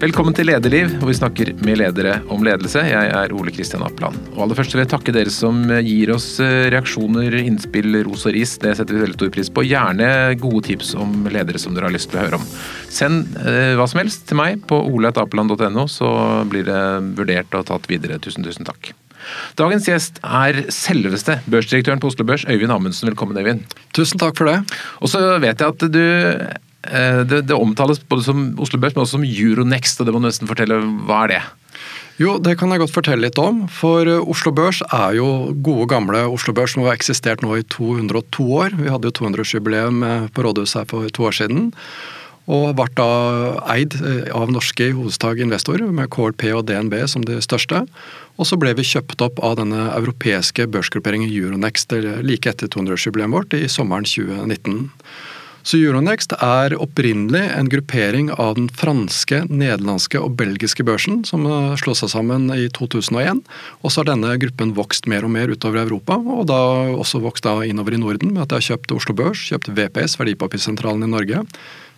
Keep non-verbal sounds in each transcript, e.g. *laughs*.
Velkommen til Lederliv, hvor vi snakker med ledere om ledelse. Jeg er Ole Kristian Apland. Og aller først vil jeg takke dere som gir oss eh, reaksjoner, innspill, ros og ris. Det setter vi veldig stor pris på. Gjerne gode tips om ledere som dere har lyst til å høre om. Send eh, hva som helst til meg på oleatapeland.no, så blir det vurdert og tatt videre. Tusen, tusen takk. Dagens gjest er selveste børsdirektøren på Oslo Børs, Øyvind Amundsen. Velkommen, Øyvind. Tusen takk for det. Og så vet jeg at du det, det, omtales både som Oslo Børs, men også som Euronext. og Det må du nesten fortelle. Hva er det? Jo, det kan jeg godt fortelle litt om. For eh, Oslo Børs er jo gode, gamle Oslo Børs som har eksistert nå i 202 år. Vi hadde jo 200-årsjubileum eh, på rådhuset her for to år siden. Og ble da eid av norske i investorer, med KLP og DNB som de største. Og så ble vi kjøpt opp av denne europeiske børsgrupperingen Euronext like etter 200-årsjubileet vårt i sommeren 2019. Så Euronext er opprinnelig en gruppering av den franske, nederlandske og belgiske børsen, som slo seg sammen i 2001. Og så har denne gruppen vokst mer og mer utover Europa, og da også vokst da innover i Norden med at de har kjøpt Oslo Børs, kjøpt VPS, Verdipapirsentralen i Norge,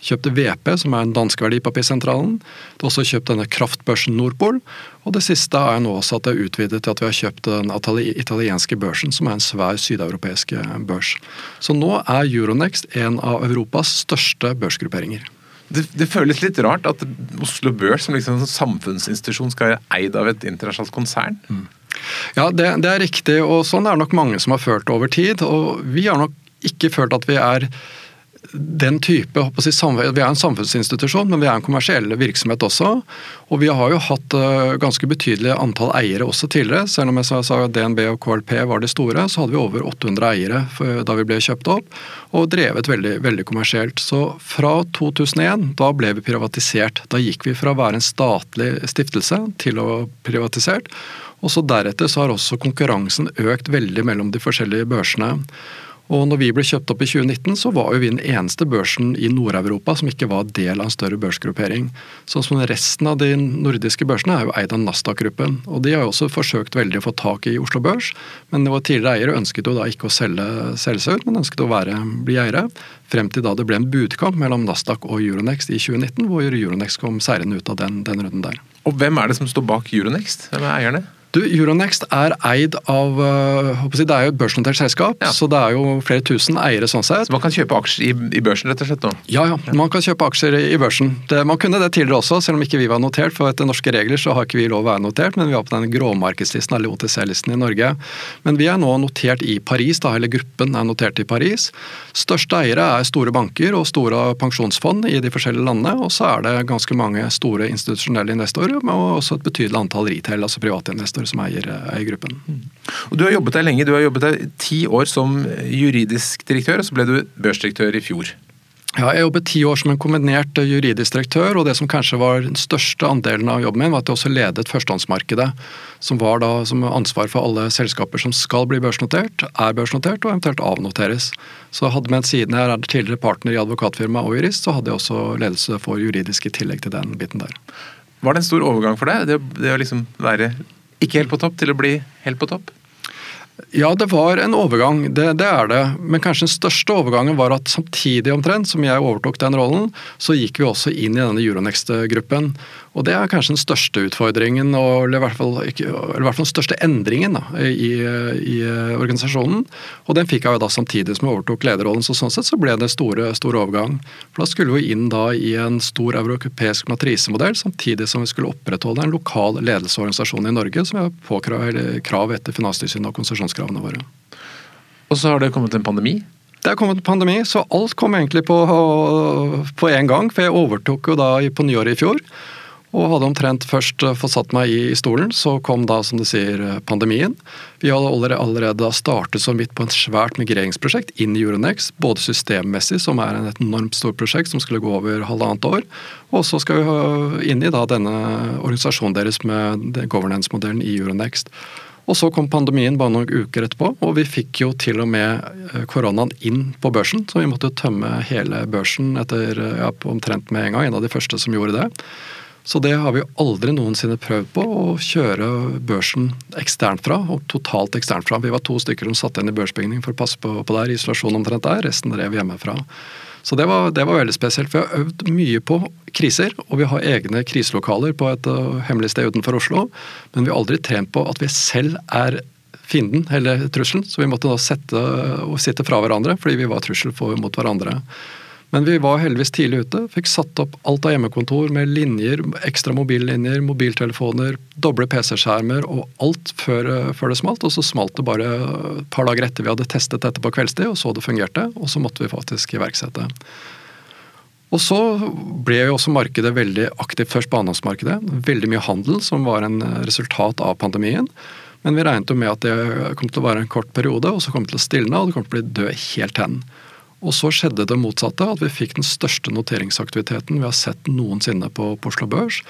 kjøpte VP, som er den danske verdipapirsentralen. Det er også kjøpt denne kraftbørsen Nordpol. Og det siste er nå også at det er utvidet til at vi har kjøpt den italienske børsen, som er en svær sydeuropeisk børs. Så nå er Euronext en av Europas største børsgrupperinger. Det, det, føles litt rart at Oslo Børs som liksom samfunnsinstitusjon skal være eid av et internasjonalt konsern? Mm. Ja, det, det, er riktig, og sånn er det nok mange som har følt over tid. Og vi har nok ikke følt at vi er den type, si, Vi er en samfunnsinstitusjon, men vi er en kommersiell virksomhet også. Og vi har jo hatt uh, ganske betydelig antall eiere også tidligere. Selv om jeg sa, at DNB og KLP var de store, så hadde vi over 800 eiere da vi ble kjøpt opp. Og drevet veldig, veldig kommersielt. Så fra 2001, da ble vi privatisert. Da gikk vi fra å være en statlig stiftelse til å privatisert. Og så deretter så har også konkurransen økt veldig mellom de forskjellige børsene. Og når vi ble kjøpt opp i 2019, så var jo vi den eneste børsen i Nord-Europa som ikke var del av en større børsgruppering. Sånn som resten av de nordiske børsene er jo eid av Nasdaq-gruppen. Og de har jo også forsøkt veldig å få tak i Oslo Børs, men våre tidligere eiere ønsket jo da ikke å selge, selge seg ut, men ønsket å være, bli eiere. Frem til da det ble en budkamp mellom Nasdaq og Euronext i 2019, hvor Euronext kom seirende ut av den, den runden der. Og hvem er det som står bak Euronext? Hvem er eierne? Du, Euronext er eid av eh, Det er jo et børsnotert selskap, ja. så det er jo flere tusen eiere sånn sett. Så man kan kjøpe aksjer i, i børsen, rett og slett? nå? Ja, ja. Man kan kjøpe aksjer i, i børsen. Det, man kunne det tidligere også, selv om ikke vi var notert. For etter norske regler så har ikke vi lov å være notert, men vi var på den gråmarkedslisten, eller OTC-listen i Norge. Men vi er nå notert i Paris, da, hele gruppen er notert i Paris. Største eiere er store banker og store pensjonsfond i de forskjellige landene. Og så er det ganske mange store institusjonelle investorer, og også et betydelig antall retail, altså private investorer som eier, eier gruppen. Og du har jobbet der lenge. Du har jobbet der ti år som juridisk direktør, og så ble du børsdirektør i fjor. Ja, jeg jobbet ti år som en kombinert juridisk direktør, og det som kanskje var den største andelen av jobben min, var at jeg også ledet førstehåndsmarkedet, som var da som ansvar for alle selskaper som skal bli børsnotert, er børsnotert og eventuelt avnoteres. Så hadde med siden jeg er tidligere partner i advokatfirma og jurist, så hadde jeg også ledelse for juridisk i tillegg til den biten der. Var det en stor overgang for deg, det, det å liksom være ikke helt på topp, til å bli helt på topp? Ja, det var en overgang, det, det, er det. Men kanskje den største overgangen var at samtidig omtrent som jeg overtok den rollen, så gikk vi også inn i denne Euronext-gruppen. Og det er kanskje den største utfordringen, eller i hvert fall, eller i hvert fall den største endringen da, i, i, organisasjonen. Og den fikk jeg jo da samtidig som jeg overtok lederrollen, så sånn sett så ble det store, stor overgang. For da skulle vi inn da i en stor europeisk matrisemodell, samtidig som vi skulle opprettholde en lokal ledelsesorganisasjon i Norge, som er på krav etter Finanstilsynet og konsesjonskravene våre. Og så har det kommet en pandemi? Det er kommet en pandemi, så alt kom egentlig på, på en gang. For jeg overtok jo da på nyåret i fjor. Og hadde omtrent først eh, fått satt meg i stolen, så kom da, som du sier, eh, pandemien. Vi hadde allerede startet så vidt på et svært migreringsprosjekt inn i Euronex, både systemmessig, som er et enormt stort prosjekt som skulle gå over halvannet år, og så skal vi inn i da denne organisasjonen deres med governance-modellen i Euronext. Og så kom pandemien bare noen uker etterpå, og vi fikk jo til og med eh, koronaen inn på børsen. Så vi måtte tømme hele børsen etter ja, omtrent med en gang. En av de første som gjorde det. Så det har vi aldri noensinne prøvd på, å kjøre børsen eksternt fra. og Totalt eksternt fra. Vi var to stykker som satt inn i børsbygning for å passe på, på der, isolasjon omtrent der. Resten drev hjemmefra. Så det var, det var, veldig spesielt. Vi har øvd mye på kriser, og vi har egne kriselokaler på et uh, hemmelig sted utenfor Oslo. Men vi har aldri trent på at vi selv er fienden eller trusselen. Så vi måtte da sette, og sitte fra hverandre fordi vi var trussel for, mot hverandre. Men vi var heldigvis tidlig ute. Fikk satt opp alt av hjemmekontor med linjer, ekstra mobillinjer, mobiltelefoner, doble PC-skjermer og alt før, før, det smalt. Og så smalt det bare et par dager etter vi hadde testet dette på kveldstid og så det fungerte. Og så måtte vi faktisk iverksette. Og så ble jo også markedet veldig aktivt først på annonsmarkedet. Veldig mye handel som var en resultat av pandemien. Men vi regnet jo med at det kom til å være en kort periode, og så kom det til å stilne, og det kom til å bli død helt hen. Og så skjedde det motsatte, at vi fikk den største noteringsaktiviteten vi har sett noensinne på, på Oslo Børs.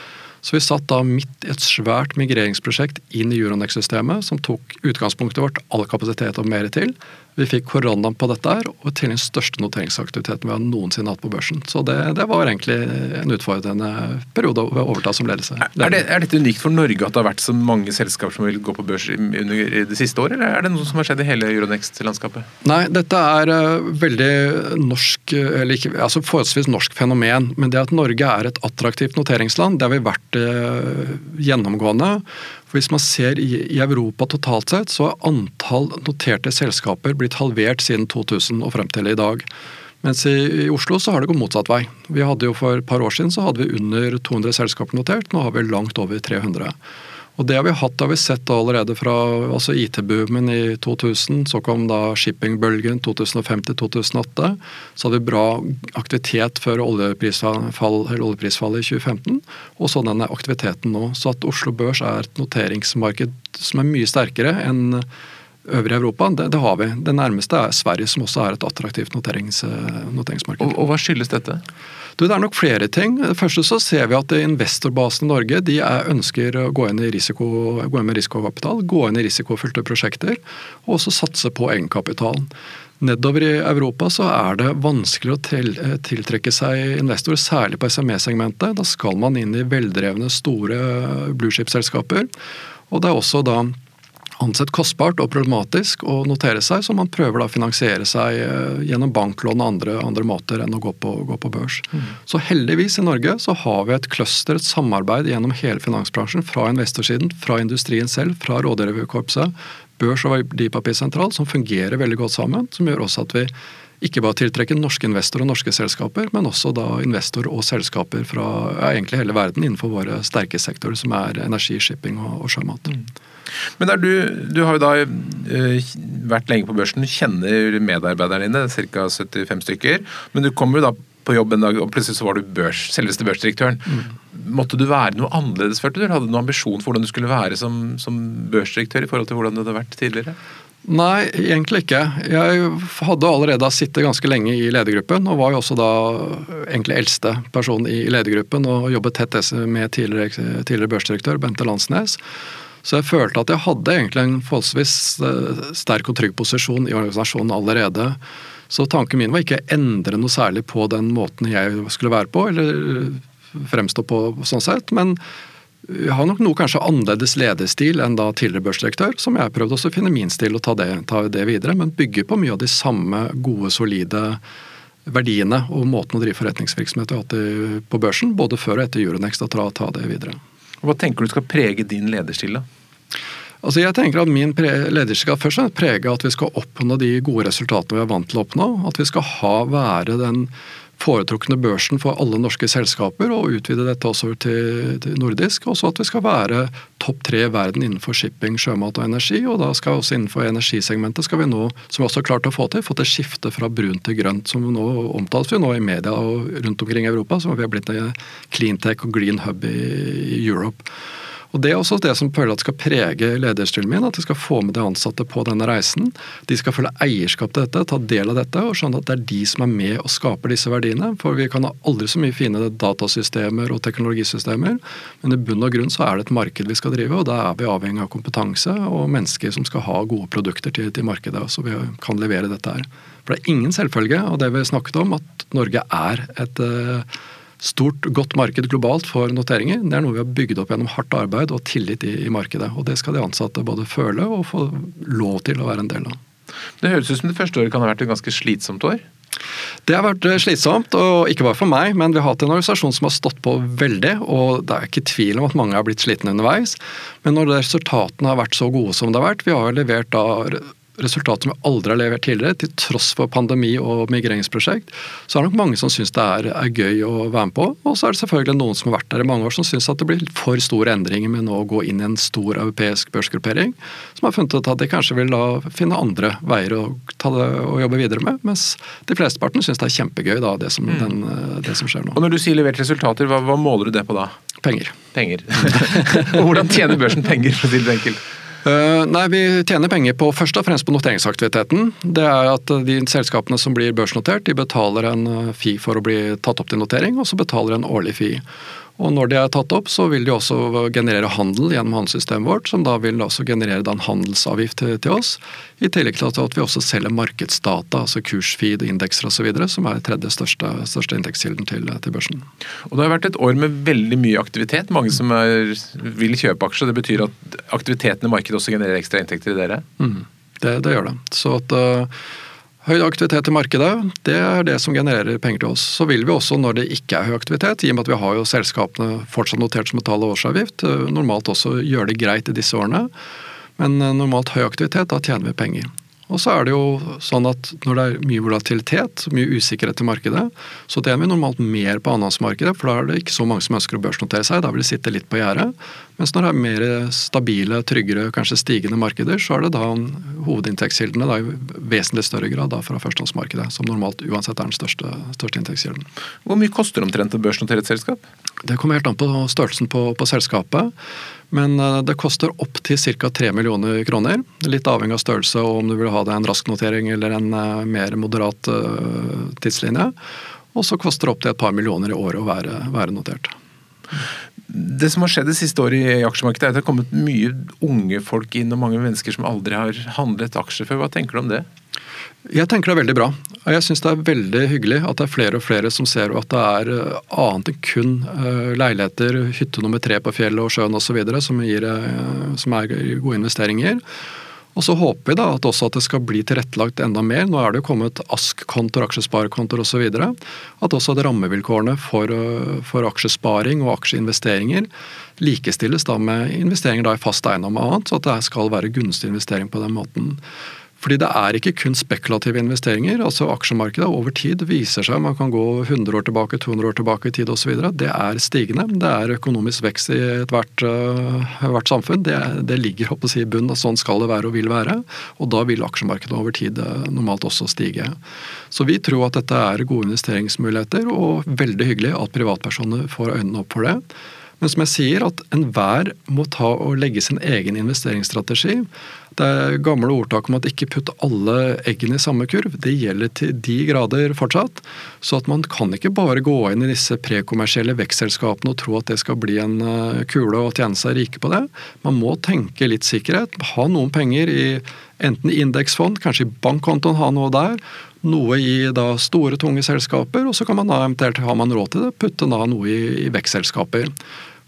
Så vi satt da midt i et svært migreringsprosjekt inn i Euronex-systemet, som tok utgangspunktet vårt, all kapasitet og mer til. Vi fikk koronaen på dette her, og til den største noteringsaktiviteten vi har noensinne hatt på børsen. Så det, det var egentlig en utfordrende periode å overta som ledelse. Er, det, er dette unikt for Norge at det har vært så mange selskaper som vil gå på børs under det siste året, eller er det noe som har skjedd i hele Euronext-landskapet? Nei, dette er uh, veldig norsk, eller ikke, altså forholdsvis norsk fenomen. Men det at Norge er et attraktivt noteringsland, det har vi vært uh, gjennomgående. For Hvis man ser i, Europa totalt sett, så har antall noterte selskaper blitt halvert siden 2000 og frem til i dag. Mens i, Oslo så har det gått motsatt vei. Vi hadde jo For et par år siden så hadde vi under 200 selskaper notert, nå har vi langt over 300. Og Det har vi hatt, har vi sett allerede fra altså IT-boomen i 2000. Så kom da shippingbølgen 2005-2008. Så hadde vi bra aktivitet før oljeprisfallet i 2015. Og så denne aktiviteten nå. Så at Oslo Børs er et noteringsmarked som er mye sterkere enn øvrige Europa, det, det, har vi. Det nærmeste er Sverige, som også er et attraktivt noterings, noteringsmarked. Og, og Hva skyldes dette? Du, det er nok flere ting. Først så ser vi at investorbasen i Norge de er, ønsker å gå inn, risiko, gå inn, med risikokapital, gå inn i risikofylte prosjekter, og også satse på egenkapitalen. Nedover i Europa så er det vanskelig å til, tiltrekke seg investor, særlig på SME-segmentet. Da skal man inn i veldrevne, store blueship-selskaper. Og det er også da ansett kostbart og problematisk å notere seg, så man prøver da å finansiere seg eh, gjennom banklån og andre, andre måter enn å gå på, gå på børs. Mm. Så heldigvis i Norge så har vi et cluster, et samarbeid gjennom hele finansbransjen, fra investorsiden, fra industrien selv, fra rådgiverkorpset, børs og verdipapirsentral, som fungerer veldig godt sammen. Som gjør også at vi ikke bare tiltrekker norske investorer og norske selskaper, men også da investorer og selskaper fra ja, egentlig hele verden innenfor våre sterke sektorer, som er energi, shipping og, og sjømat. Mm. Men du, du, har jo da uh, vært lenge på børsen, kjenner medarbeiderne dine, ca. 75 stykker. Men du kommer jo da på jobb en dag, og plutselig så var du børs, selveste børsdirektøren. Mm. Måtte du være noe annerledes, følte du? Hadde du noen ambisjon for hvordan du skulle være som, som børsdirektør i forhold til hvordan du hadde vært tidligere? Nei, egentlig ikke. Jeg hadde allerede sittet ganske lenge i ledergruppen, og var jo også da egentlig eldste person i ledergruppen og jobbet tett med tidligere, tidligere børsdirektør Bente Landsnes. Så jeg følte at jeg hadde egentlig en forholdsvis eh, sterk og trygg posisjon i organisasjonen allerede. Så tanken min var ikke å endre noe særlig på den måten jeg skulle være på, eller fremstå på sånn sett. Men jeg har nok noe kanskje annerledes lederstil enn da tidligere børsdirektør, som jeg prøvde også å finne min stil og ta det, ta det videre, men bygge på mye av de samme gode, solide verdiene og måten å drive forretningsvirksomhet har på børsen, både før og etter Euronext, og ta, ta det videre. Hva tenker du skal prege din lederstil, da? Altså jeg tenker at Min lederstil skal først og fremst prege at vi skal oppnå de gode resultatene vi er vant til å oppnå. At vi skal ha, være den foretrukne børsen for alle norske selskaper, og utvide dette også til, nordisk. Og så at vi skal være topp tre i verden innenfor shipping, sjømat og energi. Og da skal også innenfor energisegmentet skal vi nå, som vi også har klart å få til, få til skifte fra brunt til grønt, som nå omtales vi nå i media og rundt omkring i Europa, som vi har blitt en cleantech og green hub i Europe. Og Det er også det som føler at skal prege lederstilen min, at de skal få med de ansatte på denne reisen. De skal føle eierskap til dette, ta del av dette og skjønne at det er de som er med og skaper disse verdiene. For vi kan ha aldri så mye fine datasystemer og teknologisystemer, men i bunn og grunn så er det et marked vi skal drive, og da er vi avhengig av kompetanse og mennesker som skal ha gode produkter til, til markedet, så vi kan levere dette her. For det er ingen selvfølge, og det vi snakket om, at Norge er et uh, stort, godt marked globalt for noteringer. Det er noe vi har bygd opp gjennom hardt arbeid og tillit i, i markedet. Og det skal de ansatte både føle og få lov til å være en del av. Det høres ut som det første året kan ha vært et ganske slitsomt år? Det har vært slitsomt, og ikke bare for meg, men vi har hatt en organisasjon som har stått på veldig, og det er ikke tvil om at mange har blitt slitne underveis. Men når resultatene har vært så gode som det har vært, vi har levert da resultat som vi aldri har levert tidligere, til tross for pandemi og migreringsprosjekt, så er det nok mange som syns det er, er, gøy å være med på. Og så er det selvfølgelig noen som har vært der i mange år som syns at det blir for store endringer med nå å gå inn i en stor europeisk børsgruppering, som har funnet ut at de kanskje vil da finne andre veier å, jobbe videre med. Mens de fleste partene syns det er kjempegøy, da, det som, mm. den, det som, skjer nå. Og Når du sier levert resultater, hva, hva måler du det på da? Penger. Penger. *laughs* Hvordan tjener børsen penger, for å si det enkelt? Uh, nei, Vi tjener penger på først og fremst på noteringsaktiviteten. Det er at De selskapene som blir børsnotert, de betaler en eh, fee for å bli tatt opp til notering, og så betaler en årlig fee. Og når de er tatt opp, så vil de også generere handel gjennom handelssystemet vårt, som da vil også generere en handelsavgift til, til, oss. I tillegg til at vi også selger markedsdata, altså kursfeed, indekser osv., som er tredje største, største inntektskilden til, til, børsen. Og Det har vært et år med veldig mye aktivitet. Mange som er, vil kjøpe aksjer. Det betyr at aktiviteten i markedet også genererer ekstra inntekter i dere? Mm, det, det, gjør det. Så at uh, Høy aktivitet i markedet, det er det som genererer penger til oss. Så vil vi også, når det ikke er høy aktivitet, i og med at vi har jo selskapene fortsatt notert som betaler årsavgift, eh, normalt også gjøre det greit i disse årene. Men eh, normalt høy aktivitet, da tjener vi penger. Og så er det jo sånn at når det er mye volatilitet, mye usikkerhet i markedet, så tjener vi normalt mer på annenhåndsmarkedet, for da er det ikke så mange som ønsker å børsnotere seg. Da vil de sitte litt på gjerdet. Mens når det er mer stabile, tryggere, kanskje stigende markeder, så er det da hovedinntektskildene da, i vesentlig større grad da fra førstehåndsmarkedet, som normalt uansett er den største, største inntektskilden. Hvor mye koster omtrent et selskap? Det kommer helt an på størrelsen på, på selskapet. Men eh, det koster opp til ca. 3 millioner kroner. Litt avhengig av størrelse og om du vil ha det en rask notering eller en eh, mer moderat eh, tidslinje. Og så koster det opp til et par millioner i året å være, være notert. Det som har skjedd det siste året i aksjemarkedet, er at det har kommet mye unge folk inn og mange mennesker som aldri har handlet aksjer før. Hva tenker du om det? Jeg tenker det er veldig bra. Og jeg syns det er veldig hyggelig at det er flere og flere som ser at det er eh, annet enn kun eh, leiligheter, hytte nummer tre på fjellet og sjøen osv. Som, gir, eh, som er gode investeringer. Og så håper vi da at også at det skal bli tilrettelagt enda mer. Nå er det jo kommet ASK-kontoer, aksjesparekontoer osv. At også at rammevilkårene for, for, aksjesparing og aksjeinvesteringer likestilles da med investeringer da i fast eiendom og annet, så at det skal være gunstig investering på den måten. Fordi det er ikke kun spekulative investeringer. altså Aksjemarkedet over tid viser seg, man kan gå 100 år tilbake, 200 år tilbake i tid osv. Det er stigende. Det er økonomisk vekst i ethvert uh, hvert samfunn. Det, det ligger håper jeg, i bunnen. Sånn skal det være og vil være. Og da vil aksjemarkedet over tid uh, normalt også stige. Så vi tror at dette er gode investeringsmuligheter, og veldig hyggelig at privatpersoner får øynene opp for det. Men som jeg sier, at enhver må ta og legge sin egen investeringsstrategi. Det gamle ordtak om at ikke putt alle eggene i samme kurv. Det gjelder til de grader fortsatt. Så at man kan ikke bare gå inn i disse prekommersielle vekstselskapene og tro at det skal bli en eh, kule og tjene seg rike på det. Man må tenke litt sikkerhet. Ha noen penger i enten indeksfond, kanskje i bankkontoen, ha noe der. Noe i da store, tunge selskaper, og så kan man da eventuelt, har man råd til det, putte da noe i, i vekstselskaper.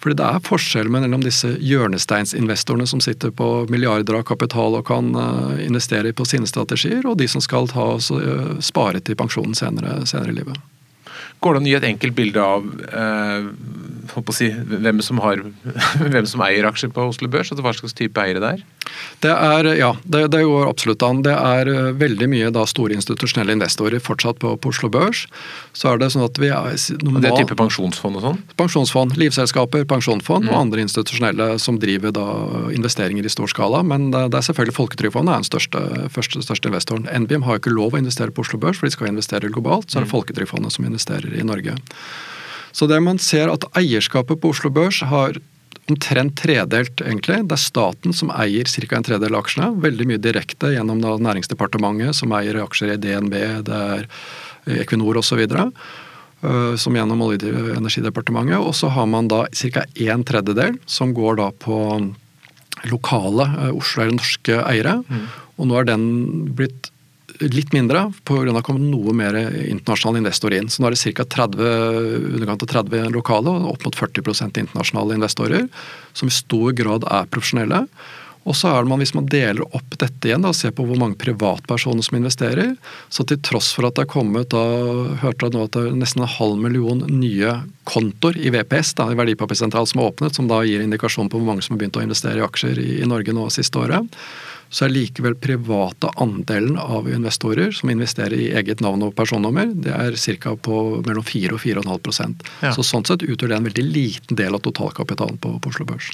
Fordi det er forskjell mellom disse hjørnesteinsinvestorene som sitter på milliarder av kapital og kan eh, investere på sine strategier, og de som skal ta, eh, spare til pensjonen senere, senere i livet. Går det an å gi et enkelt bilde av eh, si, hvem, som har, *laughs* hvem, som eier aksjer på Oslo Børs? Altså hva slags type eiere det er? Det er, ja, det, det, går absolutt an. Det er eh, veldig mye da store institusjonelle investorer fortsatt på, på Oslo Børs. Så er Det sånn at vi er normal, Det er type pensjonsfond og sånn? Pensjonsfond, livselskaper, pensjonsfond mm. og andre institusjonelle som driver da investeringer i stor skala. Men det, det er selvfølgelig Folketrygdfondet er den største, første, største investoren. NBIM har ikke lov å investere på Oslo Børs, for de skal investere globalt. Så er det mm. Folketrygdfondet som investerer i Norge. Så det man ser at eierskapet på Oslo Børs har omtrent tredelt, egentlig. Det er staten som eier ca. en tredel av aksjene. Veldig mye direkte gjennom da Næringsdepartementet, som eier aksjer i DNB, det er Equinor osv. Øh, som gjennom Olje- og energidepartementet. Og så har man da ca. en tredjedel som går da på lokale øh, Oslo eller norske eiere. Mm. Og nå er den blitt litt mindre pga. det kom noe mer internasjonale investorer inn. Så nå er det ca. 30, underkant av 30 lokale og opp mot 40% internasjonale investorer, som i stor grad er profesjonelle. Og så er det man, Hvis man deler opp dette igjen, da, ser på hvor mange privatpersoner som investerer, så til tross for at det er kommet da, hørte jeg nå at det er nesten en halv million nye kontoer i VPS, da, i verdipapirsentral, som er åpnet, som da gir indikasjon på hvor mange som har begynt å investere i aksjer i, i Norge nå siste året, så er likevel private andelen av investorer som investerer i eget navn og personnummer, det er ca. på mellom 4 og 4,5 ja. Så Sånn sett utgjør det en veldig liten del av totalkapitalen på, på Oslo Børs.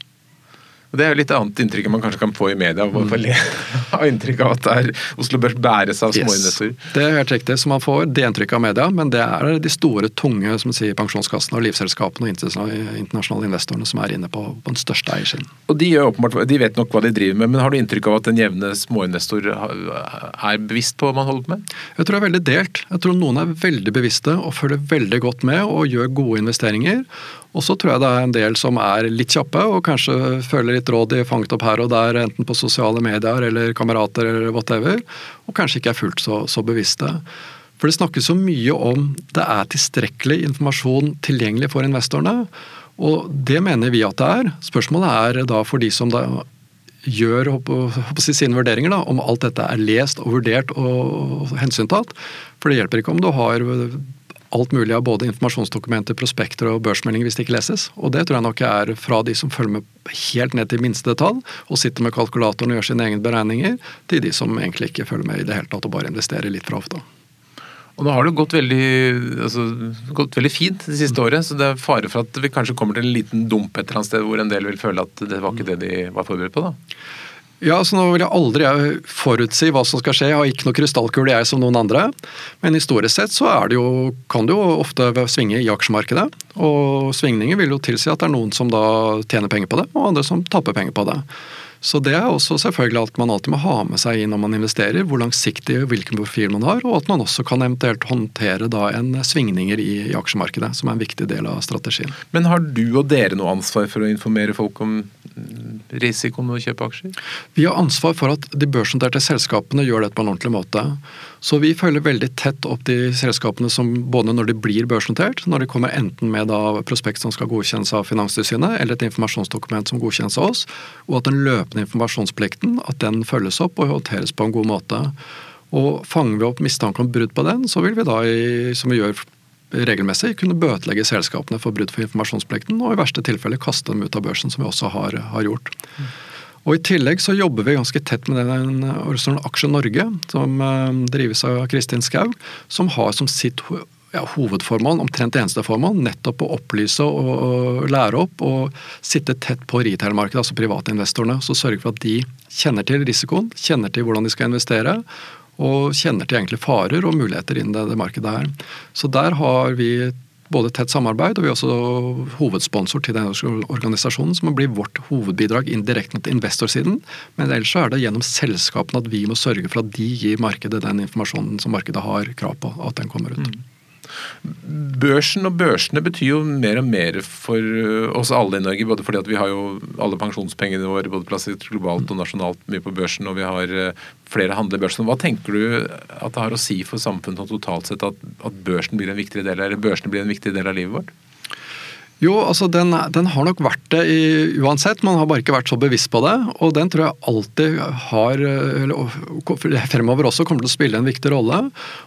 Det er jo litt annet inntrykk enn man kanskje kan få i media. Mm. *laughs* ha inntrykk av at det er Oslo Børs bæres av småinvestorer. Yes. Det er helt riktig, så man får det inntrykket av media, men det er de store, tunge som sier, pensjonskassene og livselskapene og internasjonale investorene som er inne på, på den største eiersiden. Og de, de, vet nok hva de driver med, men har du inntrykk av at den jevne småinvestor er bevisst på hva man holder på med? Jeg tror det er veldig delt. Jeg tror noen er veldig bevisste og følger veldig godt med og gjør gode investeringer. Og så tror jeg det er en del som er litt kjappe og kanskje føler litt råd de fanget opp her og der, enten på sosiale medier eller kamerater eller whatever, og kanskje ikke er fullt så, så bevisste. For det snakkes så mye om det er tilstrekkelig informasjon tilgjengelig for investorene. Og det mener vi at det er. Spørsmålet er da for de som da gjør si, sine vurderinger, da, om alt dette er lest og vurdert og hensyntatt. For det hjelper ikke om du har alt mulig av både informasjonsdokumenter, prospekter og børsmeldinger hvis det ikke leses. Og det tror jeg nok er fra de som følger med helt ned til minste detalj og sitter med kalkulatoren og gjør sine egne beregninger, til de som egentlig ikke følger med i det hele tatt og bare investerer litt for ofte. Og nå har det gått veldig, altså, gått veldig fint det siste året, så det er fare for at vi kanskje kommer til en liten dump et eller annet sted hvor en del vil føle at det var ikke det de var forberedt på? da? Ja, så Nå vil jeg aldri forutsi hva som skal skje, jeg har ikke noe krystallkule jeg som noen andre. Men historisk sett så det jo, kan det jo ofte svinge i aksjemarkedet. Og svingninger vil jo tilsi at det er noen som da tjener penger på det, og andre som taper penger på det. Så det er også selvfølgelig alt man alltid må ha med seg i når man investerer, hvor langsiktig og hvilken profil man har, og at man også kan eventuelt håndtere da en svingninger i, i aksjemarkedet, som er en viktig del av strategien. Men har du og dere noe ansvar for å informere folk om risikoen med å kjøpe aksjer? Vi har ansvar for at de børsnoterte selskapene gjør dette på en ordentlig måte. Så vi følger veldig tett opp de selskapene som både når de blir børsnotert, når de kommer enten med da prospekt som skal godkjennes av Finanstilsynet, eller et informasjonsdokument som godkjennes av oss, og at den løpende informasjonsplikten at den følges opp og håndteres på en god måte. Og Fanger vi opp mistanke om brudd på den, så vil vi da, som vi gjør regelmessig kunne bøtelegge selskapene for brudd for informasjonsplikten, og i verste tilfelle kaste dem ut av børsen, som vi også har, har gjort. Og I tillegg så jobber vi ganske tett med den organisasjonen Aksje Norge, som eh, drives av Kristin Skau, som har som sitt ja, hovedformål, omtrent eneste formål, nettopp å opplyse og, og lære opp og sitte tett på retail-markedet, altså private investorene. Så sørge for at de kjenner til risikoen, kjenner til hvordan de skal investere, og kjenner til egentlig farer og muligheter innen det, det markedet her. Så der har vi både tett samarbeid, og vi er også hovedsponsor til denne organisasjonen, som blir vårt hovedbidrag indirekte til investorsiden. Men ellers er det gjennom selskapene at vi må sørge for at de gir markedet den informasjonen som markedet har krav på, at den kommer ut. Mm. Børsen og børsene betyr jo mer og mer for uh, oss alle i Norge. Både fordi at vi har jo alle pensjonspengene våre både plassert globalt og nasjonalt mye på børsen, og vi har uh, flere handler børsen. Hva tenker du at det har å si for samfunnet totalt sett at, at børsen blir en viktig del, eller børsene blir en viktig del av livet vårt? Jo, altså den, den, har nok vært det i, uansett, man har bare ikke vært så bevisst på det. Og den tror jeg alltid har, eller fremover også kommer til å spille en viktig rolle.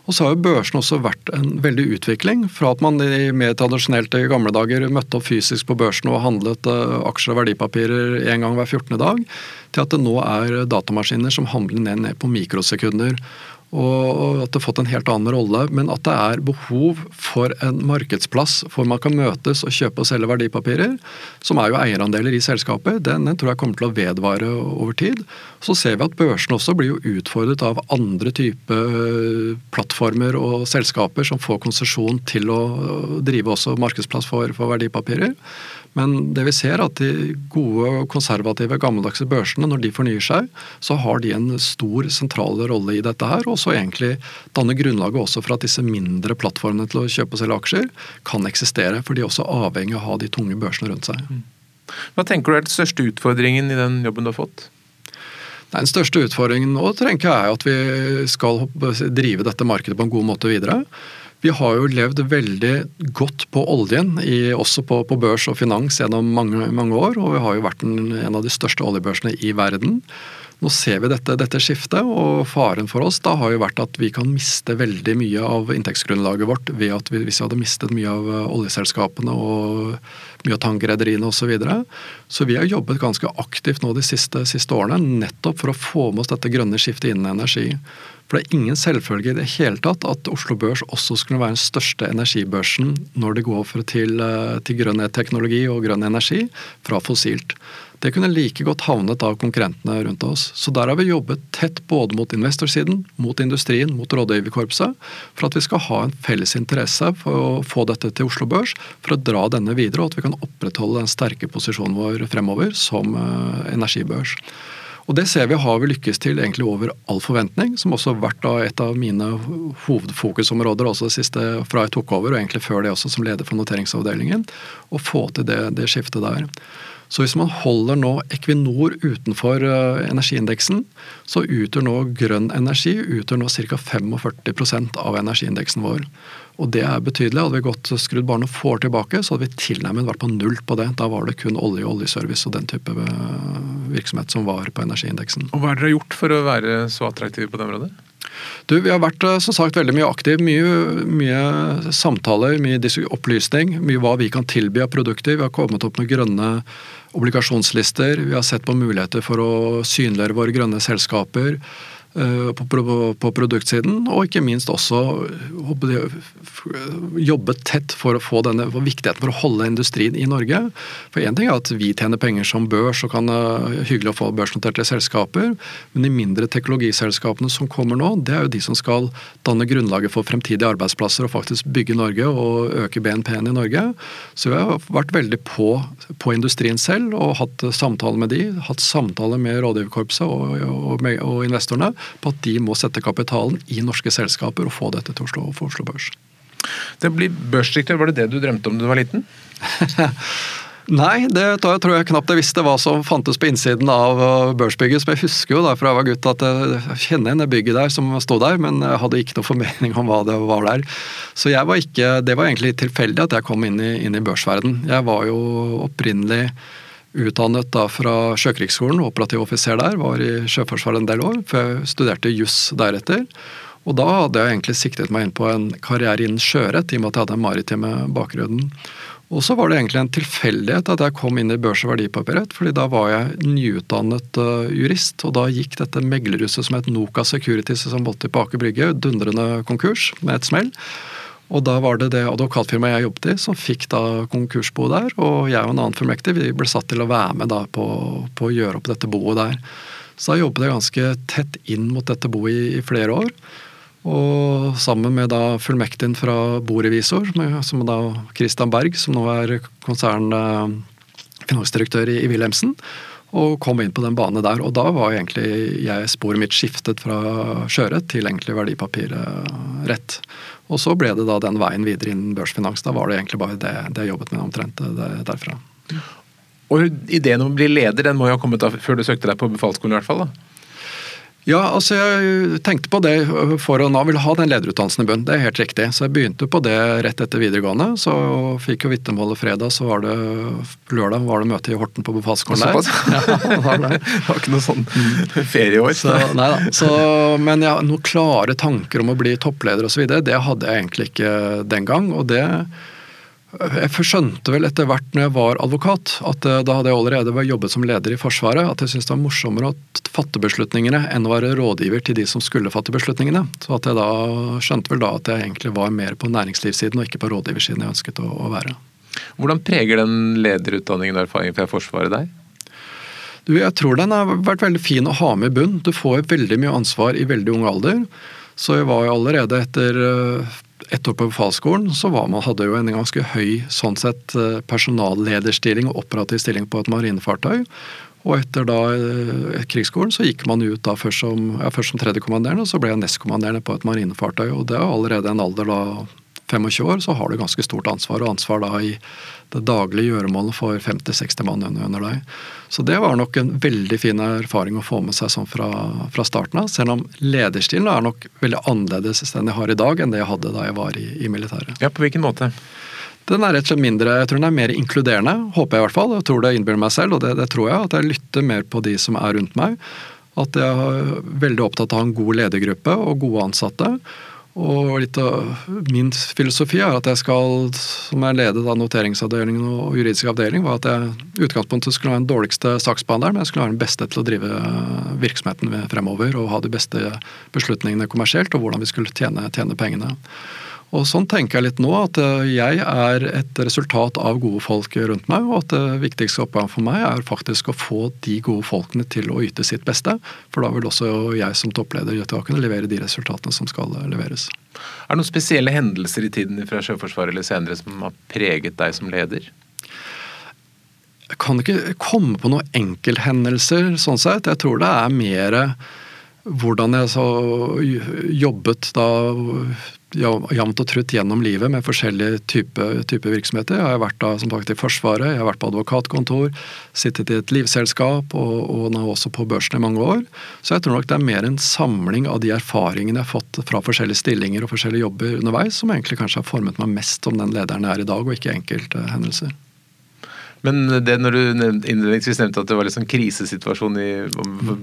Og så har jo børsen også vært en veldig utvikling. Fra at man i mer tradisjonelt i gamle dager møtte opp fysisk på børsen og handlet uh, aksjer og verdipapirer en gang hver 14. dag, til at det nå er datamaskiner som handler ned, ned på mikrosekunder og at det har fått en helt annen rolle. Men at det er behov for en markedsplass hvor man kan møtes og kjøpe og selge verdipapirer, som er jo eierandeler i selskapet, den, den tror jeg kommer til å vedvare over tid. Så ser vi at børsen også blir jo utfordret av andre typer øh, plattformer og selskaper som får konsesjon til å drive også markedsplass for, for verdipapirer. Men det vi ser er at de gode, konservative, gammeldagse børsene, når de fornyer seg, så har de en stor sentral rolle i dette her, og så egentlig danner grunnlaget også for at disse mindre plattformene til å kjøpe og selge aksjer kan eksistere. For de er også avhengig av å ha de tunge børsene rundt seg. Mm. Hva tenker du er den største utfordringen i den jobben du har fått? Den største utfordringen nå tenker jeg er at vi skal drive dette markedet på en god måte videre. Vi har jo levd veldig godt på oljen, i, også på, på, børs og finans gjennom mange, mange, år. Og vi har jo vært en, en av de største oljebørsene i verden. Nå ser vi dette, dette, skiftet, og faren for oss da har jo vært at vi kan miste veldig mye av inntektsgrunnlaget vårt ved at vi, hvis vi hadde mistet mye av eh, oljeselskapene og mye av tankrederiene osv. Så, videre. så vi har jobbet ganske aktivt nå de siste, siste, årene nettopp for å få med oss dette grønne skiftet innen energi. For det er ingen selvfølge i det hele tatt at Oslo Børs også skulle være den største energibørsen når det går til, eh, til grønn teknologi og grønn energi fra fossilt. Det kunne like godt havnet av konkurrentene rundt oss. Så der har vi jobbet tett både mot investorsiden, mot industrien, mot rådgiverkorpset, for at vi skal ha en felles interesse for å få dette til Oslo Børs, for å dra denne videre, og at vi kan opprettholde den sterke posisjonen vår fremover som eh, energibørs. Og Det ser vi har vi lykkes til egentlig over all forventning, som også har vært et av mine hovedfokusområder også det siste fra jeg tok over, og egentlig før det også som leder for noteringsavdelingen. Å få til det, det skiftet der. Så hvis man holder nå Equinor utenfor uh, energiindeksen, så utgjør nå grønn energi utgjør nå ca. 45% av energiindeksen vår. Og det er betydelig. Hadde vi gått skrudd bare noen få år tilbake, så hadde vi tilnærmet vært på null på det. Da var det kun olje og oljeservice og den type eh, virksomhet som var på energiindeksen. Og Hva har dere gjort for å være så attraktive på det området? Du, Vi har vært eh, som sagt veldig mye aktiv. Mye, mye samtaler, mye opplysning. Mye hva vi kan tilby av produkter. Vi har kommet opp med grønne obligasjonslister. Vi har sett på muligheter for å synliggjøre våre grønne selskaper. Eh, på, på, produktsiden, og ikke minst også jobbe tett for å få denne for viktigheten for å holde industrien i Norge. For Én ting er at vi tjener penger som børs og kan uh, hyggelig å få børsnoterte selskaper, men de mindre teknologiselskapene som kommer nå, det er jo de som skal danne grunnlaget for fremtidige arbeidsplasser og faktisk bygge Norge og øke BNP-en i Norge. Så vi har vært veldig på, på industrien selv og hatt samtaler med de, hatt samtaler med rådgiverkorpset og, og, og investorene på at de må sette kapitalen i norske selskaper og få dette til Oslo, for Oslo Børs. Det blir børsdirektør, var det det du drømte om da du var liten? *laughs* Nei, det tror jeg knapt jeg visste hva som fantes på innsiden av uh, børsbygget. Som jeg husker jo da fra jeg var gutt at jeg kjenner igjen det bygget der som sto der, men jeg hadde ikke noe formening om hva det var der. Så jeg var ikke, det var egentlig tilfeldig at jeg kom inn i, inn i børsverden. Jeg var jo opprinnelig utdannet da fra Sjøkrigsskolen, operativ offiser der, var i Sjøforsvaret en del år, før jeg studerte juss deretter. Og da hadde jeg egentlig siktet meg inn på en karriere innen sjørett, i og med at jeg hadde den maritime bakgrunnen. Og så var det egentlig en tilfeldighet at jeg kom inn i børs- og verdipapirrett, fordi da var jeg nyutdannet uh, jurist, og da gikk dette meglerhuset som het Noka Securities som måtte på Aker Brygge, dundrende konkurs med et smell. Og da var det det advokatfirmaet jeg jobbet i som fikk da konkursboet der. Og jeg og en annen fullmektig vi ble satt til å være med da på, på, å gjøre opp dette boet der. Så da jobbet jeg ganske tett inn mot dette boet i, i flere år. Og sammen med da fullmektigen fra borevisor, som da Christian Berg, som nå er konsernfinansdirektør i, i Wilhelmsen. Og kom inn på den banen der. Og da var egentlig jeg sporet mitt skiftet fra sjørett til egentlig verdipapirrett. Og så ble det da den veien videre innen børsfinans. Da var det egentlig bare det, det jeg jobbet med omtrent derfra. Og ideen om å bli leder den må jo ha kommet da før du søkte deg på befalsskolen i hvert fall? da? Ja, altså jeg tenkte på det for å nå ville ha den lederutdannelsen i bunn. Det er helt riktig. Så jeg begynte på det rett etter videregående. Så fikk jo vitnemålet fredag, så var det lørdag var det møte i Horten på befalsskolen der. *laughs* Ja, det var ikke noe sånn ferieår. Så, nei da. Så, men ja, noen klare tanker om å bli toppleder osv., det hadde jeg egentlig ikke den gang. og det jeg skjønte vel etter hvert når jeg var advokat, at eh, da hadde jeg allerede jobbet som leder i Forsvaret, at jeg syntes det var morsommere å fatte beslutningene enn å være rådgiver til de som skulle fatte beslutningene. Så at jeg da skjønte vel da at jeg egentlig var mer på næringslivssiden og ikke på rådgiversiden jeg ønsket å, å være. Hvordan preger den lederutdanningen og erfaringen fra Forsvaret deg? Du, jeg tror den har vært veldig fin å ha med i bunn. Du får veldig mye ansvar i veldig ung alder. Så jeg var jo allerede etter eh, ett år på befalsskolen så man, hadde jo en ganske høy sånn sett eh, personallederstilling og operativ stilling på et marinefartøy. Og etter da eh, krigsskolen så gikk man ut da først som, ja, først som tredjekommanderende, og så ble jeg nestkommanderende på et marinefartøy. Og det er allerede en alder da 25 år, så har du ganske stort ansvar, og ansvar da i det daglige gjøremålet for 50-60 mann under deg. Så det var nok en veldig fin erfaring å få med seg sånn fra, fra starten av. Selv om lederstilen er nok veldig annerledes enn jeg har i dag, enn det jeg hadde da jeg var i, i militæret. Ja, På hvilken måte? Den er rett og slett mindre, jeg tror den er mer inkluderende, håper jeg i hvert fall. Jeg tror det innbiller meg selv, og det, det, tror jeg. At jeg lytter mer på de som er rundt meg. At jeg er veldig opptatt av å ha en god ledergruppe og gode ansatte. Og litt av min filosofi er at jeg skal, som er ledet av noteringsavdelingen og juridisk avdeling, var at jeg utgangspunktet skulle ha den dårligste saksbehandleren, men jeg skulle være den beste til å drive virksomheten fremover og ha de beste beslutningene kommersielt, og hvordan vi skulle tjene, tjene pengene. Og Sånn tenker jeg litt nå, at eh, jeg er et resultat av gode folk rundt meg. Og at det viktigste oppgaven for meg er faktisk å få de gode folkene til å yte sitt beste. For da vil også jeg som toppleder kunne levere de resultatene som skal leveres. Er det noen spesielle hendelser i tiden fra Sjøforsvaret eller senere som har preget deg som leder? Jeg kan ikke komme på noen enkelthendelser sånn sett. Jeg tror det er mer hvordan jeg så jobbet da jevnt og trutt gjennom livet med forskjellige typer type virksomheter. Jeg har vært da som sagt i Forsvaret, jeg har vært på advokatkontor, sittet i et livselskap og, og nå også på børsen i mange år. Så jeg tror nok det er mer en samling av de erfaringene jeg har fått fra forskjellige stillinger og forskjellige jobber underveis, som egentlig kanskje har formet meg mest om den lederen jeg er i dag, og ikke enkelthendelser. Men det når du innledningsvis nevnte at det var litt sånn krisesituasjon i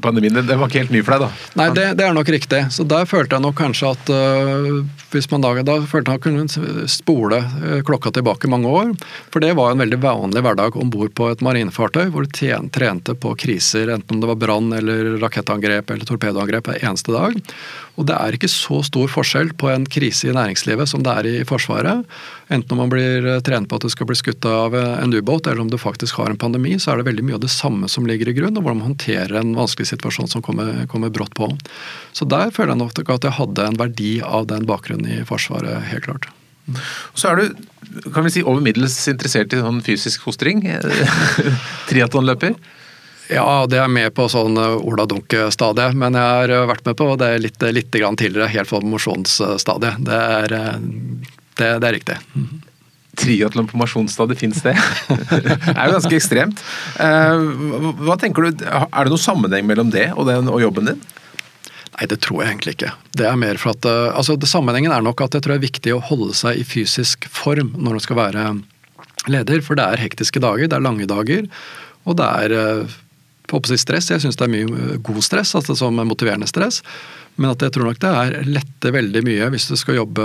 pandemien, det var ikke helt ny for deg, da? Nei, det, det er nok riktig. Så der følte jeg nok kanskje at uh, hvis man da, da følte jeg kunne spole uh, klokka tilbake mange år. For det var en veldig vanlig hverdag om bord på et marinefartøy hvor du trente på kriser, enten om det var brann eller rakettangrep eller torpedoangrep hver eneste dag. Og det er ikke så stor forskjell på en krise i næringslivet som det er i Forsvaret. Enten om man blir eh, trent på at du skal bli skutt av en ubåt, eller om du faktisk har en pandemi, så er det veldig mye av det samme som ligger i grunn, og hvordan man håndterer en vanskelig situasjon som kommer, kommer brått på. Så der føler jeg nok at jeg hadde en verdi av den bakgrunnen i Forsvaret, helt klart. Så er du kan vi si, over middels interessert i sånn fysisk fostring? *laughs* Triatlonløper? Ja, det er med på sånn eh, Ola Dunke-stadiet, men jeg har eh, vært med på det litt, litt tidligere, helt på mosjonsstadiet. Det, det, det, er riktig. Triatlon på mosjonsstadiet, fins det? det er jo ganske ekstremt. Eh, hva tenker du, Er det noen sammenheng mellom det og, den, og jobben din? Nei, det tror jeg egentlig ikke. Det er mer for at, eh, altså det Sammenhengen er nok at jeg tror det er viktig å holde seg i fysisk form når man skal være leder. For det er hektiske dager, det er lange dager. Og det er eh, stress. Jeg syns det er mye god stress, altså som motiverende stress. Men at jeg tror nok det er lette veldig mye hvis du skal jobbe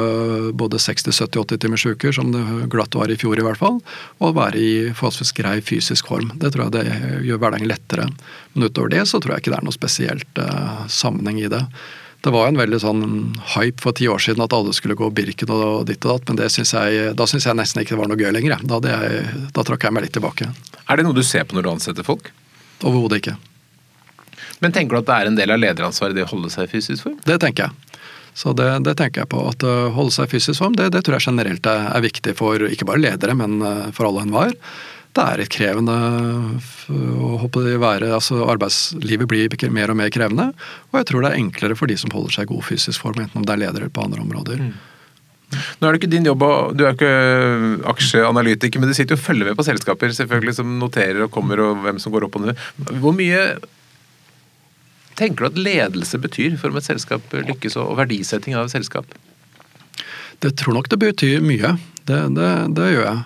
både 60-70-80 timers uker, som det glatt var i fjor i hvert fall, og være i forholdsvis grei fysisk form. Det tror jeg det gjør hverdagen lettere. Men utover det så tror jeg ikke det er noe spesielt uh, sammenheng i det. Det var en veldig sånn hype for ti år siden at alle skulle gå Birken og ditt og datt, men det synes jeg, da syns jeg nesten ikke det var noe gøy lenger. Da, jeg, da trakk jeg meg litt tilbake. Er det noe du ser på når du ansetter folk? Overhodet ikke. Men tenker du at det er en del av lederansvaret det å holde seg i fysisk form? Det tenker jeg. Så det, det, tenker jeg på. At å uh, holde seg i fysisk form, det, det, tror jeg generelt er, er, viktig for ikke bare ledere, men uh, for alle og enhver. Det er et krevende å håpe det være, altså Arbeidslivet blir mer og mer krevende. Og jeg tror det er enklere for de som holder seg i god fysisk form, enten om det er ledere eller på andre områder. Mm. Nå er det ikke din jobb, Du er ikke aksjeanalytiker, men du sitter jo og følger med på selskaper selvfølgelig som noterer og kommer, og hvem som går opp og ned. Hvor mye tenker du at ledelse betyr for om et selskap lykkes, og verdisetting av et selskap? Det tror nok det betyr mye. Det, det, det gjør jeg.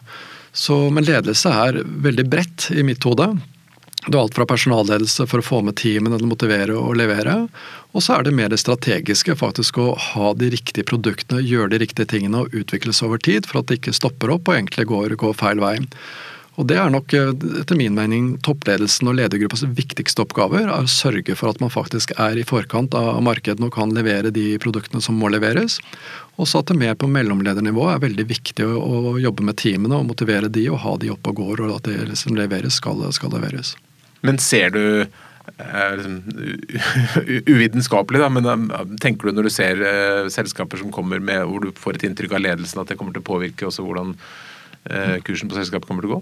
Så, men ledelse er veldig bredt i mitt hode. Det er alt fra personalledelse for å få med teamene til å motivere og levere. Og så er det mer det strategiske, faktisk å ha de riktige produktene, gjøre de riktige tingene og utvikles over tid for at det ikke stopper opp og egentlig går, går feil vei. Og Det er nok eh, etter min mening toppledelsen og ledergruppas viktigste oppgaver. er Å sørge for at man faktisk er i forkant av markedene og kan levere de produktene som må leveres. Og så at det mer på mellomledernivå er veldig viktig å, jobbe med teamene og motivere de og ha de opp og går, og at det som leveres, skal, skal leveres. Men ser du eh, liksom, uvitenskapelig, da, men eh, tenker du når du ser selskaper som kommer med hvor du får et inntrykk av ledelsen at det kommer til å påvirke også hvordan kursen på selskapet kommer til å gå?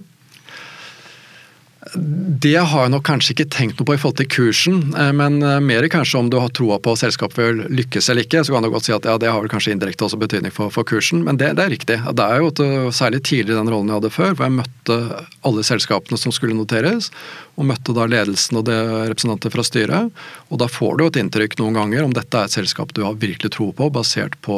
Det har jeg nok kanskje ikke tenkt noe på i forhold til kursen, eh, men eh, mer kanskje om du har troa på at selskapet vil lykkes eller ikke. Så kan du godt si at ja, det har vel kanskje indirekte også betydning for, for kursen, men det, det, er riktig. Det er jo at, særlig tidligere i den rollen jeg hadde før, hvor jeg møtte alle selskapene som skulle noteres, og møtte da ledelsen og det representanter fra styret. Og da får du et inntrykk noen ganger om dette er et selskap du har virkelig tro på, basert på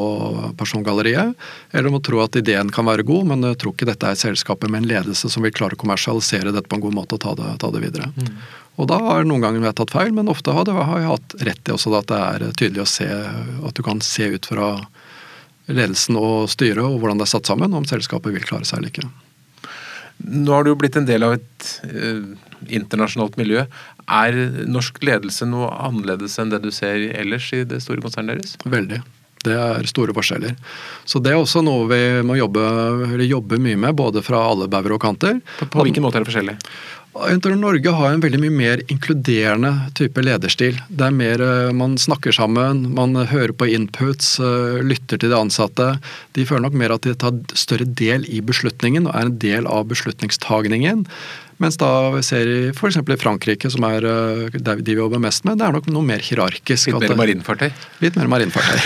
persongalleriet, eller om du tror at ideen kan være god, men jeg tror ikke dette er et selskap med en ledelse som vil klare å kommersialisere dette på en god måte ta det, ta det videre. Mm. Og da har noen ganger jeg tatt feil, men ofte har, det, har jeg hatt rett i også at det er tydelig å se at du kan se ut fra ledelsen og styret og hvordan det er satt sammen, om selskapet vil klare seg eller ikke. Nå har du jo blitt en del av et uh, internasjonalt miljø. Er norsk ledelse noe annerledes enn det du ser ellers i det store konsernet deres? Veldig. Det er store forskjeller. Så det er også noe vi må jobbe, jobbe mye med, både fra alle bauger og kanter. På, på hvilken måte er det forskjellig? Norge har en veldig mye mer inkluderende type lederstil. Det er mer eh, Man snakker sammen, man hører på inputs, eh, lytter til de ansatte. De føler nok mer at de tar større del i beslutningen og er en del av beslutningstagningen. Mens da vi ser i f.eks. i Frankrike, som er eh, de vi jobber mest med, det er nok noe mer hierarkisk. Litt mer marinfartøy? Litt mer marinfartøy.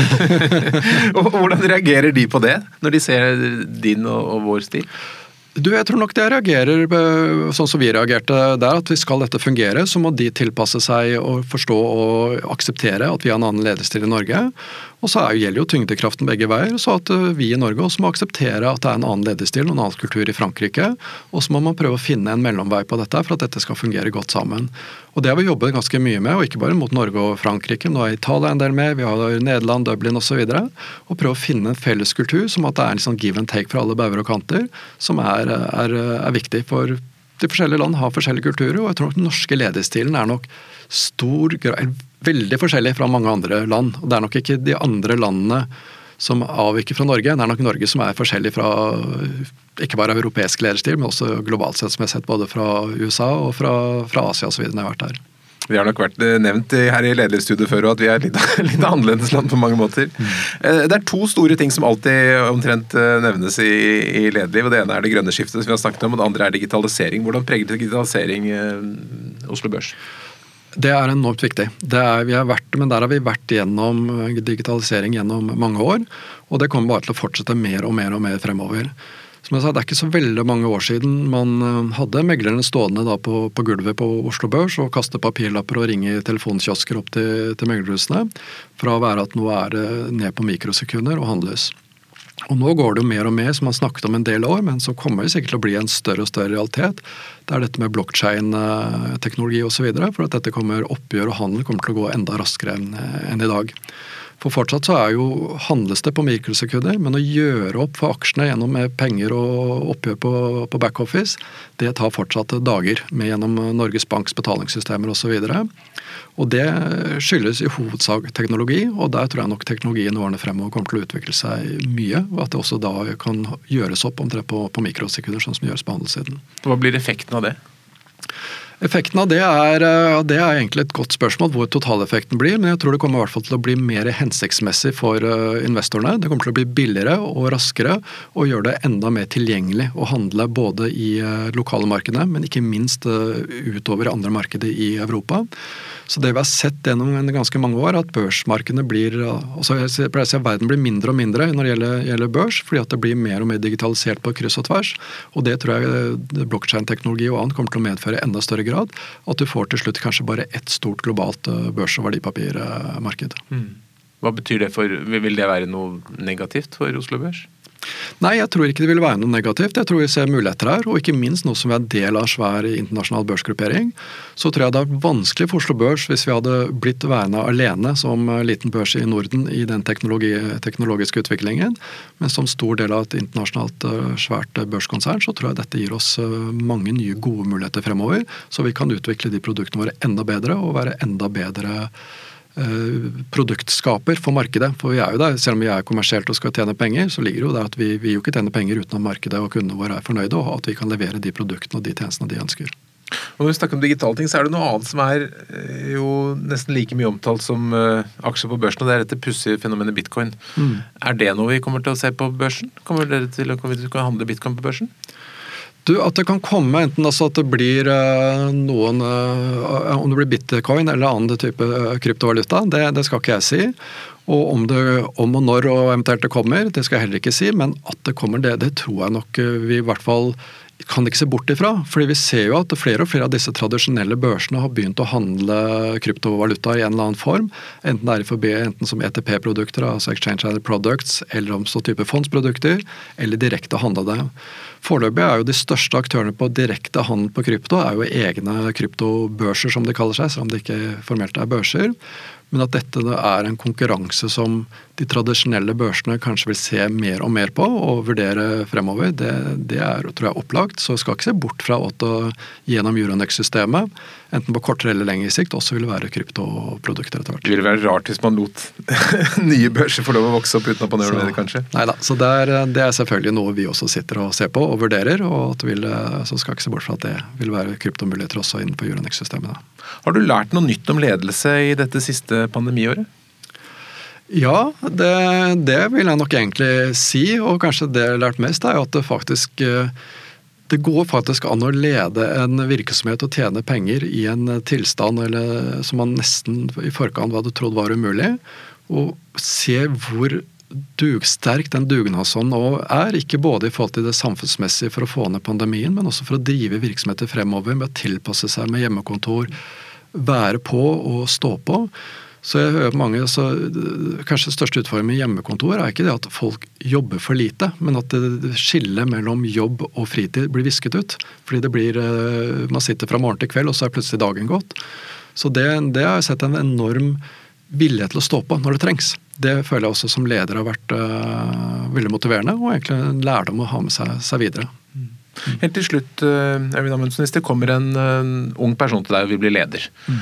*laughs* og Hvordan reagerer de på det, når de ser din og vår stil? Du, jeg tror nok det reagerer sånn som vi reagerte der, at hvis skal dette fungere, så må de tilpasse seg og forstå og akseptere at vi har en annen ledestil i Norge. Og så gjelder jo tyngdekraften begge veier, så at eh, vi i Norge også må akseptere at det er en annen lederstil og en annen kultur i Frankrike. Og så må man prøve å finne en mellomvei på dette for at dette skal fungere godt sammen. Og det har vi jobbet ganske mye med, og ikke bare mot Norge og Frankrike. Nå er Italia en del med, vi har Nederland, Dublin osv. Og, så og prøve å finne en felles kultur som at det er en sånn give and take fra alle bauger og kanter, som er, er, er viktig. For de forskjellige land har forskjellige kulturer, og jeg tror nok den norske lederstilen er nok stor grad veldig forskjellig fra mange andre land. og Det er nok ikke de andre landene som avviker fra Norge. Det er nok Norge som er forskjellig fra ikke bare europeisk lederstil, men også globalt sett, som jeg har sett både fra USA og fra, fra Asia osv. når jeg har vært her. Vi har nok vært eh, nevnt her i lederstudiet før at vi er litt, *laughs* litt annerledes land på mange måter. Mm. Det er to store ting som alltid omtrent eh, nevnes i, i lederliv. og Det ene er det grønne skiftet, som vi har snakket om, og det andre er digitalisering. Hvordan preger digitalisering Oslo Børs? Det er enormt viktig. Er, vært, men der har vi vært gjennom digitalisering gjennom mange år. Og det kommer bare til å fortsette mer og mer og mer fremover. Som jeg sa, Det er ikke så veldig mange år siden man eh, hadde meglerne stående på, på, gulvet på Oslo Børs og kaste papirlapper og ringe telefonkiosker opp til, til meglerhusene. Fra å være at nå er det ned på mikrosekunder og handles. Og nå går det jo mer og mer, som man snakket om en del år, men som kommer det sikkert til å bli en større og større realitet. Det er dette med blokkjein-teknologi osv. For at dette kommer oppgjør og handel kommer til å gå enda raskere enn i dag. For fortsatt så er jo handles det på mikrosekunder, men å gjøre opp for aksjene gjennom penger og oppgjør på, på backoffice, det tar fortsatt dager med gjennom Norges Banks betalingssystemer osv. Og det skyldes i hovedsak teknologi, og der tror jeg nok teknologien årene fremover kommer til å utvikle seg mye. Og at det også da kan gjøres opp omtrent på, på mikrosekunder, sånn som det gjøres på handelssiden. Hva blir effekten av det? Effekten av det er, eh, det er, egentlig et godt spørsmål hvor totaleffekten blir. Men jeg tror det kommer i hvert fall til å bli mer hensiktsmessig for eh, investorene. Det kommer til å bli billigere og raskere og gjøre det enda mer tilgjengelig å handle både i eh, lokale markedene, men ikke minst utover andre markeder i Europa. Så det vi har sett gjennom ganske mange år, at børsmarkedene blir altså jeg pleier å si at Verden blir mindre og mindre når det gjelder, gjelder, børs, fordi at det blir mer og mer digitalisert på kryss og tvers. Og det tror jeg blokkjein-teknologi og annet kommer til å medføre enda større grad. At du får til slutt kanskje bare ett stort globalt eh, børs- og verdipapirmarked. Mm. Hva betyr det for Vil det være noe negativt for Oslo Børs? Nei, jeg tror ikke det vil være noe negativt. Jeg tror vi ser muligheter her, og ikke minst nå som vi er del av svær internasjonal børsgruppering. Så tror jeg det er vanskelig for Oslo Børs hvis vi hadde blitt værende alene som liten børs i Norden i den teknologi, teknologiske utviklingen. Men som stor del av et internasjonalt eh, svært børskonsern, så tror jeg dette gir oss eh, mange nye gode muligheter fremover. Så vi kan utvikle de produktene våre enda bedre og være enda bedre Eh, produktskaper for markedet. For vi er jo der, selv om vi er kommersielt og skal tjene penger, så ligger jo det at vi, vi jo ikke tjener penger uten at markedet og kundene våre er fornøyde, og at vi kan levere de produktene og de tjenestene de ønsker. Og når vi snakker om digitale ting, så er det noe annet som er eh, jo nesten like mye omtalt som uh, aksjer på børsen, og det er dette pussige fenomenet bitcoin. Mm. Er det noe vi kommer til å se på børsen? Kommer dere til å handle bitcoin på børsen? Du, At det kan komme enten altså at det blir uh, noen uh, Om det blir bitcoin eller annen type kryptovaluta, det, det, skal ikke jeg si. Og om, det, om og når og eventuelt det kommer, det skal jeg heller ikke si. Men at det kommer, det, det tror jeg nok vi i hvert fall kan ikke se bort ifra. fordi vi ser jo at flere og flere av disse tradisjonelle børsene har begynt å handle kryptovaluta i en eller annen form. Enten det er i forbi, enten som ETP-produkter, altså Exchange Added Products, eller om så type fondsprodukter, eller direkte handle det. Foreløpig er jo de største aktørene på direkte handel på krypto er jo egne kryptobørser, som de kaller seg, selv om det ikke formelt er børser. Men at dette er en konkurranse som de tradisjonelle børsene kanskje vil se mer og mer på og vurdere fremover, det, det er tror jeg, opplagt. Så skal ikke se bort fra at gjennom Euronex-systemet, enten på kortere eller lengre sikt, også vil være kryptoprodukter etter hvert. Det ville være rart hvis man lot *laughs* nye børser få lov å vokse opp uten at man gjør noe med det, kanskje? Nei da. Så det er, det er, selvfølgelig noe vi også sitter og ser på og vurderer. og at vil, Så skal ikke se bort fra at det vil være kryptomuligheter også innenfor Euronex-systemet. Har du lært noe nytt om ledelse i dette siste pandemiåret? Ja, det, det, vil jeg nok egentlig si. Og kanskje det jeg har lært mest, er at det faktisk eh, det går faktisk an å lede en virksomhet og tjene penger i en tilstand eller, som man nesten i forkant hadde trodd var umulig. Og se hvor dugsterk den dugnadsånden nå er. Ikke både i forhold til det samfunnsmessige for å få ned pandemien, men også for å drive virksomheter fremover med å tilpasse seg med hjemmekontor, være på og stå på. Så jeg hører mange, så Kanskje den største utfordringen med hjemmekontor er ikke det at folk jobber for lite, men at det skillet mellom jobb og fritid blir visket ut. Fordi det blir eh, Man sitter fra morgen til kveld, og så er plutselig dagen gått. Så det, det har jeg sett en enorm vilje til å stå på når det trengs. Det føler jeg også som leder har vært uh, veldig motiverende, og egentlig en lærdom å ha med seg, seg videre. Mm. Helt til slutt, Øyvind Amundsen, hvis det kommer en, ung person til deg og vil bli leder, mm.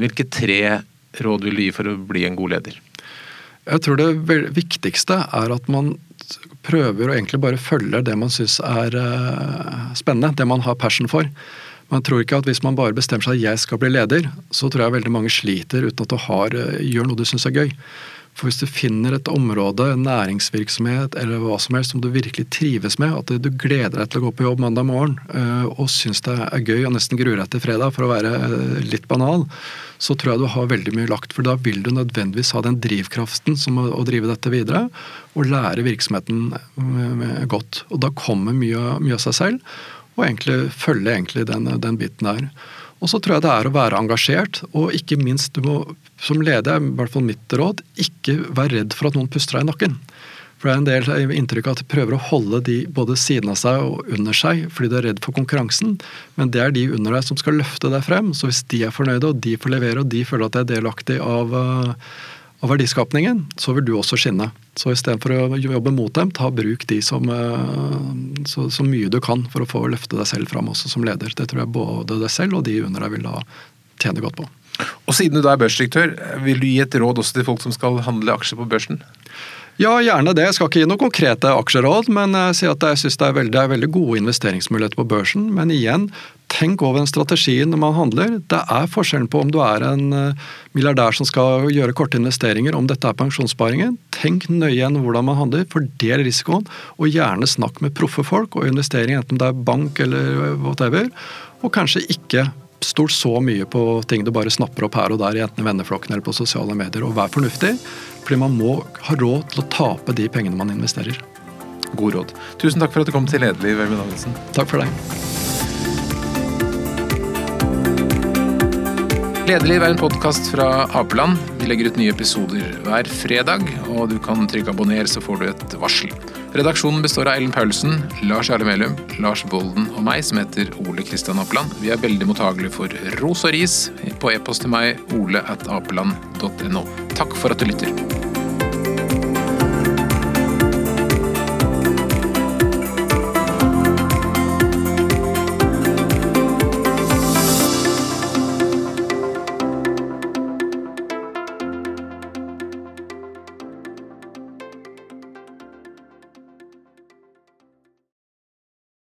hvilke tre råd vil du gi for å bli en god leder? Jeg tror det viktigste er at man prøver å egentlig bare følge det man syns er uh, spennende, det man har passion for. Men jeg tror ikke at hvis man bare bestemmer seg at jeg skal bli leder, så tror jeg veldig mange sliter uten at du har, uh, gjør noe du syns er gøy. For hvis du finner et område, næringsvirksomhet eller hva som helst som du virkelig trives med, at du gleder deg til å gå på jobb mandag morgen uh, og syns det er gøy og nesten gruer deg til fredag, for å være litt banal, så tror jeg du har veldig mye lagt. For da vil du nødvendigvis ha den drivkraften som å, drive dette videre, og lære virksomheten godt. Og da kommer mye, mye av seg selv, og egentlig følge egentlig den, den biten der. Og så tror jeg det er å være engasjert, og ikke minst du må som leder, i hvert fall mitt råd, ikke være redd for at noen puster deg i nakken. For det er en del inntrykk av at de prøver å holde de både siden av seg og under seg fordi de er redd for konkurransen, men det er de under deg som skal løfte deg frem. Så hvis de er fornøyde, og de får levere, og de føler at de er delaktig av, eh, av verdiskapningen, så vil du også skinne. Så istedenfor å jobbe mot dem, ta bruk de som eh, så, så, mye du kan for å få løfte deg selv fram også som leder. Det tror jeg både deg selv og de under deg vil da tjene godt på. Og Siden du da er børsdirektør, vil du gi et råd også til folk som skal handle aksjer på børsen? Ja, gjerne det. Jeg skal ikke gi noen konkrete aksjeråd, men jeg sier at jeg synes det er, det er veldig gode investeringsmuligheter på børsen. Men igjen, tenk over den strategien når man handler. Det er forskjellen på om du er en eh, milliardær som skal gjøre korte investeringer, om dette er pensjonssparingen. Tenk nøye igjen hvordan man handler, fordel risikoen, og gjerne snakk med proffe folk og investering, enten det er bank eller whatever. Og kanskje ikke stol så mye på ting du bare snapper opp her og der, enten i venneflokken eller på sosiale medier, og vær fornuftig. Fordi man må ha råd til å tape de pengene man investerer. God råd. Tusen takk for at du kom til Lederliv, Øyvind Davidsen. Takk for deg. Lederliv er en podkast fra Apeland. Vi legger ut nye episoder hver fredag, og du kan trykke abonner, så får du et varsel. Redaksjonen består av Ellen Paulsen, Lars Jarle Melum, Lars Bolden og meg, som heter Ole Kristian Apeland. Vi er veldig mottagelige for ros og ris på e-post til meg ole at apeland.no. Takk for at du lytter.